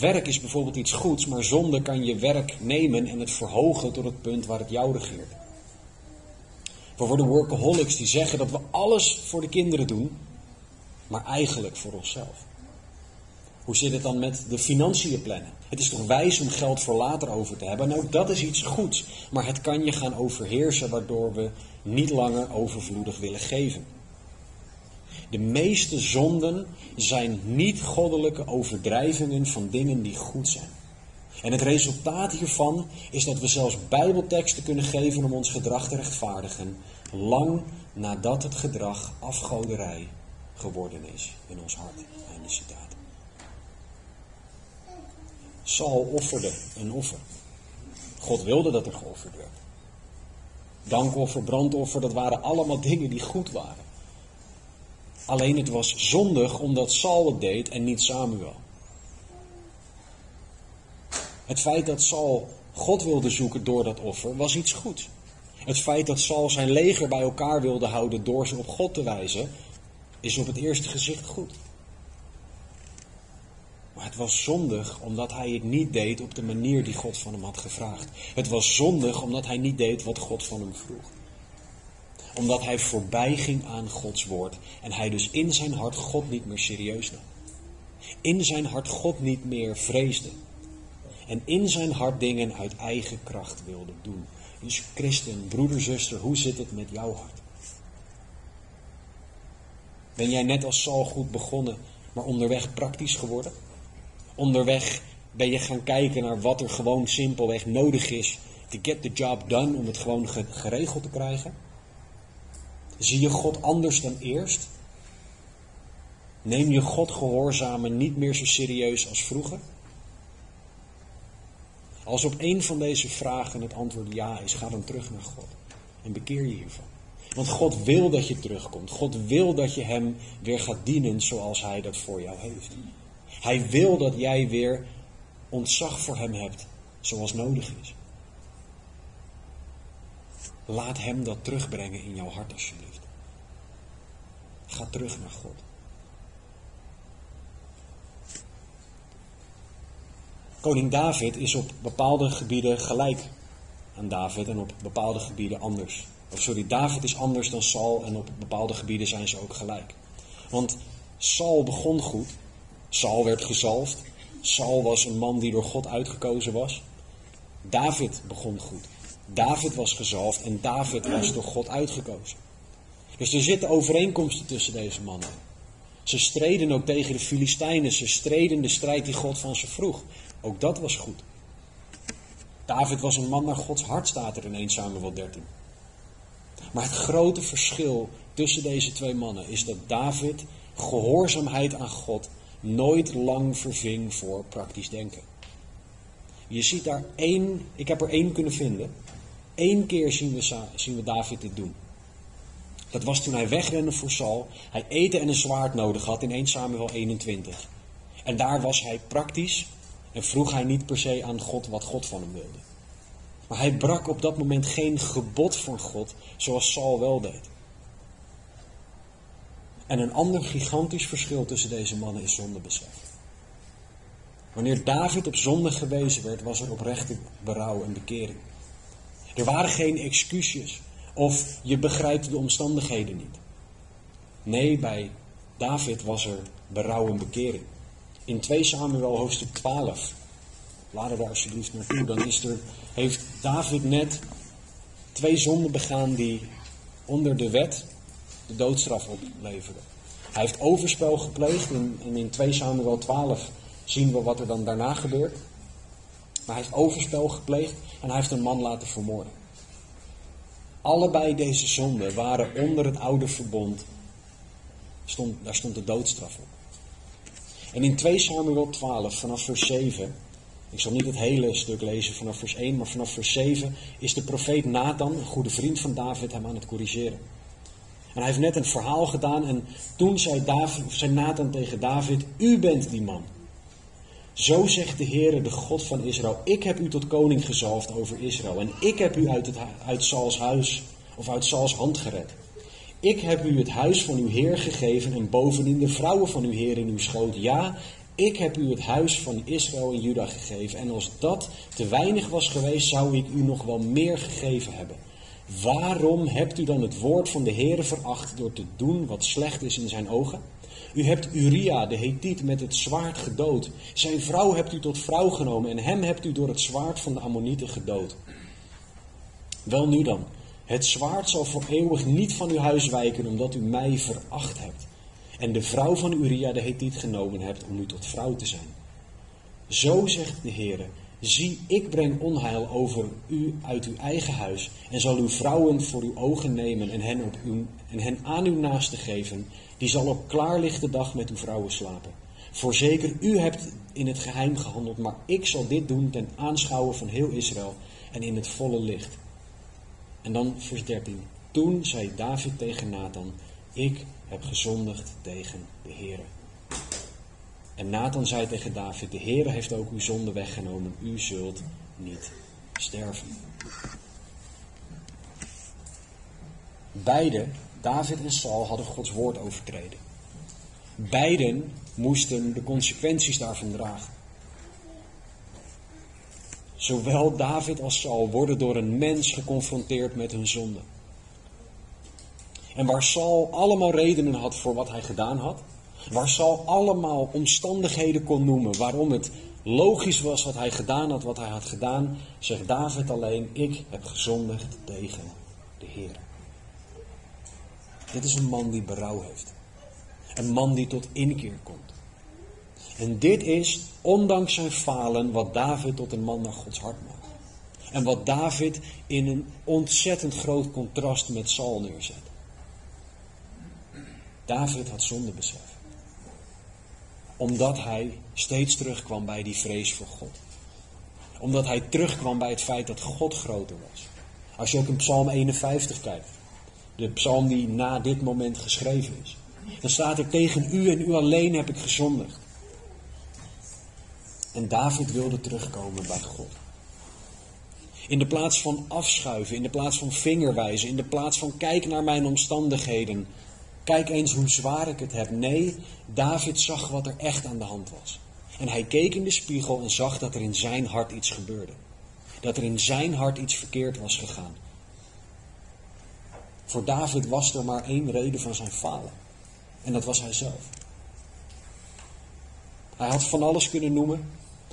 Speaker 1: Werk is bijvoorbeeld iets goeds, maar zonde kan je werk nemen en het verhogen tot het punt waar het jou regeert. We worden workaholics die zeggen dat we alles voor de kinderen doen, maar eigenlijk voor onszelf. Hoe zit het dan met de financiën plannen? Het is toch wijs om geld voor later over te hebben? En ook dat is iets goeds. Maar het kan je gaan overheersen waardoor we niet langer overvloedig willen geven. De meeste zonden zijn niet-goddelijke overdrijvingen van dingen die goed zijn. En het resultaat hiervan is dat we zelfs bijbelteksten kunnen geven om ons gedrag te rechtvaardigen, lang nadat het gedrag afgoderij geworden is in ons hart. Einde citaat. Saul offerde een offer. God wilde dat er geofferd werd. Dankoffer, brandoffer, dat waren allemaal dingen die goed waren. Alleen het was zondig omdat Saul het deed en niet Samuel. Het feit dat Saul God wilde zoeken door dat offer was iets goeds. Het feit dat Saul zijn leger bij elkaar wilde houden door ze op God te wijzen, is op het eerste gezicht goed. Maar het was zondig omdat hij het niet deed op de manier die God van hem had gevraagd. Het was zondig omdat hij niet deed wat God van hem vroeg. Omdat hij voorbij ging aan Gods woord en hij dus in zijn hart God niet meer serieus nam. In zijn hart God niet meer vreesde. En in zijn hart dingen uit eigen kracht wilde doen. Dus christen, broeder, zuster, hoe zit het met jouw hart? Ben jij net als Saul goed begonnen, maar onderweg praktisch geworden? Onderweg ben je gaan kijken naar wat er gewoon simpelweg nodig is to get the job done om het gewoon geregeld te krijgen? Zie je God anders dan eerst? Neem je God gehoorzamen niet meer zo serieus als vroeger? Als op een van deze vragen het antwoord ja is, ga dan terug naar God en bekeer je hiervan. Want God wil dat je terugkomt. God wil dat je Hem weer gaat dienen zoals Hij dat voor jou heeft. Hij wil dat jij weer ontzag voor Hem hebt zoals nodig is. Laat Hem dat terugbrengen in jouw hart alsjeblieft. Ga terug naar God. Koning David is op bepaalde gebieden gelijk aan David en op bepaalde gebieden anders. Of sorry, David is anders dan Saul en op bepaalde gebieden zijn ze ook gelijk. Want Saul begon goed. Saul werd gezalfd. Saul was een man die door God uitgekozen was. David begon goed. David was gezalfd en David was door God uitgekozen. Dus er zitten overeenkomsten tussen deze mannen. Ze streden ook tegen de Filistijnen. Ze streden de strijd die God van ze vroeg. Ook dat was goed. David was een man naar Gods hart, staat er in 1 Samuel 13. Maar het grote verschil tussen deze twee mannen is dat David gehoorzaamheid aan God nooit lang verving voor praktisch denken. Je ziet daar één, ik heb er één kunnen vinden. Eén keer zien we, zien we David dit doen. Dat was toen hij wegrende voor Saul. Hij eten en een zwaard nodig had in 1 Samuel 21. En daar was hij praktisch en vroeg hij niet per se aan God wat God van hem wilde. Maar hij brak op dat moment geen gebod van God zoals Saul wel deed. En een ander gigantisch verschil tussen deze mannen is zondebesef. Wanneer David op zonde gewezen werd, was er oprechte berouw en bekering. Er waren geen excuses of je begrijpt de omstandigheden niet. Nee, bij David was er berouw en bekering. In 2 Samuel hoofdstuk 12, laden we alsjeblieft naartoe, dan is er, heeft David net twee zonden begaan die onder de wet de doodstraf opleverden. Hij heeft overspel gepleegd en in 2 Samuel 12 zien we wat er dan daarna gebeurt. Maar hij heeft overspel gepleegd en hij heeft een man laten vermoorden. Allebei deze zonden waren onder het oude verbond. Stond, daar stond de doodstraf op. En in 2 Samuel 12, vanaf vers 7, ik zal niet het hele stuk lezen vanaf vers 1, maar vanaf vers 7 is de profeet Nathan, een goede vriend van David, hem aan het corrigeren. En hij heeft net een verhaal gedaan en toen zei, David, Nathan tegen David, u bent die man. Zo zegt de Heere, de God van Israël, ik heb u tot koning gezalfd over Israël en ik heb u uit, het, uit Sauls huis of uit Sauls hand gered. Ik heb u het huis van uw Heer gegeven en bovendien de vrouwen van uw Heer in uw schoot. Ja, ik heb u het huis van Israël en Juda gegeven. En als dat te weinig was geweest, zou ik u nog wel meer gegeven hebben. Waarom hebt u dan het woord van de Heere veracht door te doen wat slecht is in zijn ogen? U hebt Uria, de Hethiet, met het zwaard gedood. Zijn vrouw hebt u tot vrouw genomen en hem hebt u door het zwaard van de Ammonieten gedood. Wel nu dan, het zwaard zal voor eeuwig niet van uw huis wijken, omdat u mij veracht hebt. En de vrouw van Uria, de Hethiet, genomen hebt om u tot vrouw te zijn. Zo zegt de Heer, zie, ik breng onheil over u uit uw eigen huis en zal uw vrouwen voor uw ogen nemen en hen, op uw, en hen aan uw naaste geven, die zal op klaarlichte dag met uw vrouwen slapen. Voorzeker, u hebt in het geheim gehandeld, maar ik zal dit doen ten aanschouwen van heel Israël en in het volle licht. En dan vers 13. Toen zei David tegen Nathan, ik heb gezondigd tegen de Heere. En Nathan zei tegen David, de Heere heeft ook uw zonde weggenomen, u zult niet sterven. Beide, David en Saul, hadden Gods woord overtreden. Beiden moesten de consequenties daarvan dragen. Zowel David als Saul worden door een mens geconfronteerd met hun zonde. En waar Saul allemaal redenen had voor wat hij gedaan had, waar Saul allemaal omstandigheden kon noemen waarom het logisch was wat hij gedaan had, wat hij had gedaan, zegt David alleen, ik heb gezondigd tegen de Heer. Dit is een man die berouw heeft. Een man die tot inkeer komt. En dit is, ondanks zijn falen, wat David tot een man naar Gods hart maakt. En wat David in een ontzettend groot contrast met Saul neerzet. David had zondebesef. Omdat hij steeds terugkwam bij die vrees voor God. Omdat hij terugkwam bij het feit dat God groter was. Als je ook in Psalm 51 kijkt. De psalm die na dit moment geschreven is. Dan staat er tegen u en u alleen heb ik gezondigd. En David wilde terugkomen bij God. In de plaats van afschuiven, in de plaats van vingerwijzen, in de plaats van kijk naar mijn omstandigheden, kijk eens hoe zwaar ik het heb. Nee, David zag wat er echt aan de hand was. En hij keek in de spiegel en zag dat er in zijn hart iets gebeurde. Dat er in zijn hart iets verkeerd was gegaan. Voor David was er maar één reden van zijn falen. En dat was hij zelf. Hij had van alles kunnen noemen.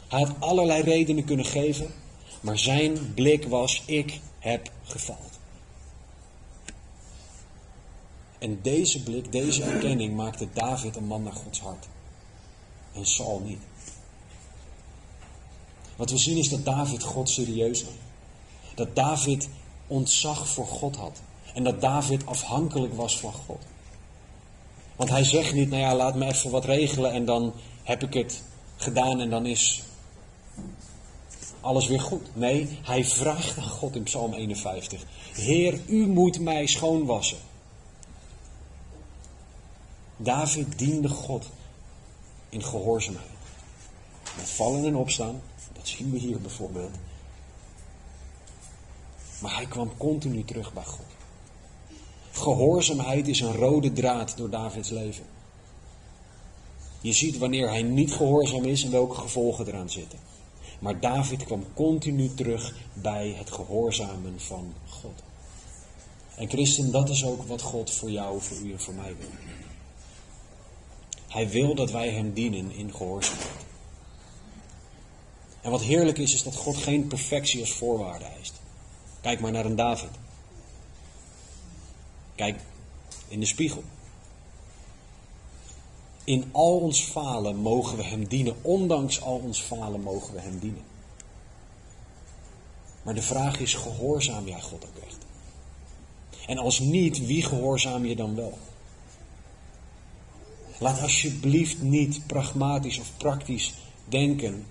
Speaker 1: Hij had allerlei redenen kunnen geven. Maar zijn blik was: ik heb gefaald. En deze blik, deze erkenning maakte David een man naar Gods hart. En Saul niet. Wat we zien is dat David God serieus nam. Dat David ontzag voor God had. En dat David afhankelijk was van God. Want hij zegt niet, nou ja, laat me even wat regelen en dan heb ik het gedaan en dan is alles weer goed. Nee, hij vraagt aan God in Psalm 51. Heer, u moet mij schoonwassen. David diende God in gehoorzaamheid. Met vallen en opstaan, dat zien we hier bijvoorbeeld. Maar hij kwam continu terug bij God. Gehoorzaamheid is een rode draad door Davids leven. Je ziet wanneer hij niet gehoorzaam is en welke gevolgen eraan zitten. Maar David kwam continu terug bij het gehoorzamen van God. En christen, dat is ook wat God voor jou, voor u en voor mij wil. Hij wil dat wij hem dienen in gehoorzaamheid. En wat heerlijk is, is dat God geen perfectie als voorwaarde eist. Kijk maar naar een David. Kijk in de spiegel. In al ons falen mogen we Hem dienen. Ondanks al ons falen mogen we Hem dienen. Maar de vraag is, gehoorzaam jij God ook echt? En als niet, wie gehoorzaam je dan wel? Laat alsjeblieft niet pragmatisch of praktisch denken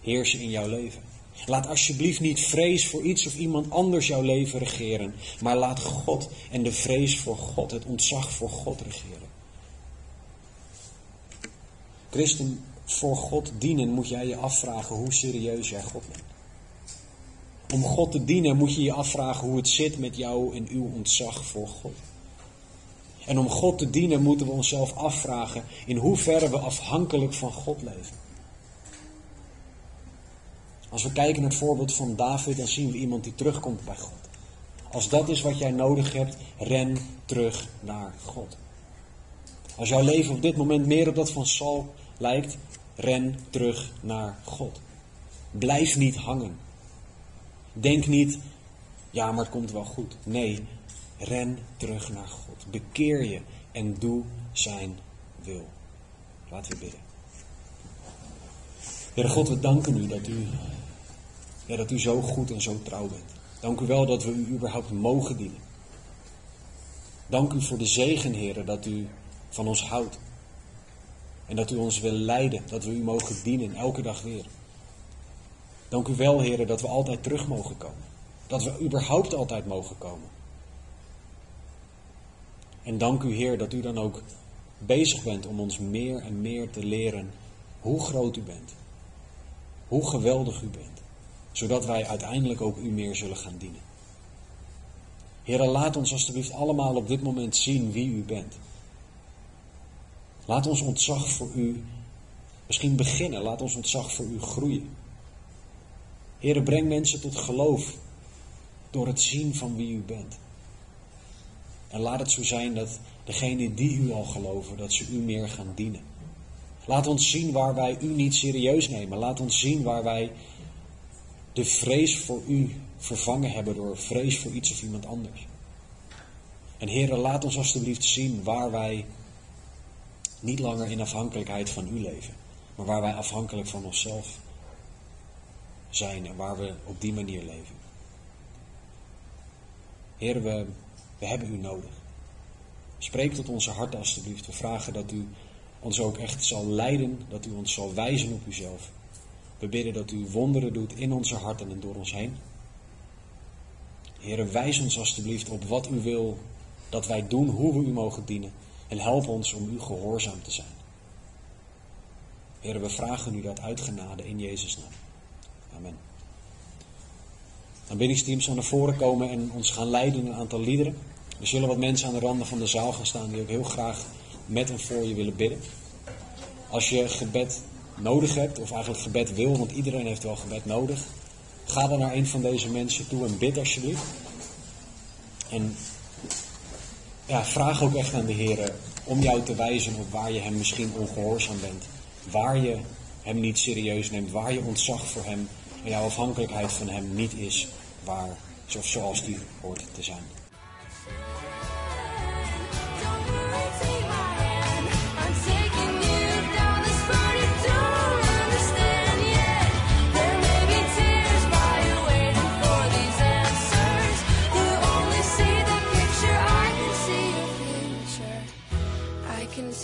Speaker 1: heersen in jouw leven. Laat alsjeblieft niet vrees voor iets of iemand anders jouw leven regeren, maar laat God en de vrees voor God, het ontzag voor God regeren. Christen, voor God dienen moet jij je afvragen hoe serieus jij God neemt. Om God te dienen moet je je afvragen hoe het zit met jou en uw ontzag voor God. En om God te dienen moeten we onszelf afvragen in hoeverre we afhankelijk van God leven. Als we kijken naar het voorbeeld van David, dan zien we iemand die terugkomt bij God. Als dat is wat jij nodig hebt, ren terug naar God. Als jouw leven op dit moment meer op dat van Saul lijkt, ren terug naar God. Blijf niet hangen. Denk niet, ja, maar het komt wel goed. Nee, ren terug naar God. Bekeer je en doe zijn wil. Laten we bidden. Heere God, we danken u dat u, ja, dat u zo goed en zo trouw bent. Dank u wel dat we u überhaupt mogen dienen. Dank u voor de zegen, Heer, dat u van ons houdt. En dat u ons wil leiden, dat we u mogen dienen, elke dag weer. Dank u wel, heren, dat we altijd terug mogen komen. Dat we überhaupt altijd mogen komen. En dank u, Heer, dat u dan ook bezig bent om ons meer en meer te leren hoe groot u bent. Hoe geweldig u bent. Zodat wij uiteindelijk ook u meer zullen gaan dienen. Heer, laat ons alstublieft allemaal op dit moment zien wie u bent. Laat ons ontzag voor u misschien beginnen. Laat ons ontzag voor u groeien. Heer, breng mensen tot geloof door het zien van wie u bent. En laat het zo zijn dat degenen die u al geloven, dat ze u meer gaan dienen. Laat ons zien waar wij u niet serieus nemen. Laat ons zien waar wij de vrees voor u vervangen hebben door vrees voor iets of iemand anders. En heren, laat ons alstublieft zien waar wij niet langer in afhankelijkheid van u leven, maar waar wij afhankelijk van onszelf zijn en waar we op die manier leven. Heer, we, we hebben u nodig. Spreek tot onze harten alstublieft. We vragen dat u ons ook echt zal leiden, dat u ons zal wijzen op uzelf. We bidden dat u wonderen doet in onze harten en door ons heen. Heer, wijs ons alstublieft op wat u wil dat wij doen, hoe we u mogen dienen. En help ons om u gehoorzaam te zijn. Heer, we vragen u dat uit genade in Jezus' naam. Amen. Aanbiddingsteam zal naar voren komen en ons gaan leiden in een aantal liederen. Er zullen wat mensen aan de randen van de zaal gaan staan die ook heel graag met en voor je willen bidden. Als je gebed nodig hebt, of eigenlijk gebed wil, want iedereen heeft wel gebed nodig, ga dan naar een van deze mensen toe en bid alsjeblieft. En ja, vraag ook echt aan de Heer om jou te wijzen op waar je hem misschien ongehoorzaam bent. Waar je hem niet serieus neemt, waar je ontzag voor hem en jouw afhankelijkheid van Hem niet is waar, zoals die hoort te zijn.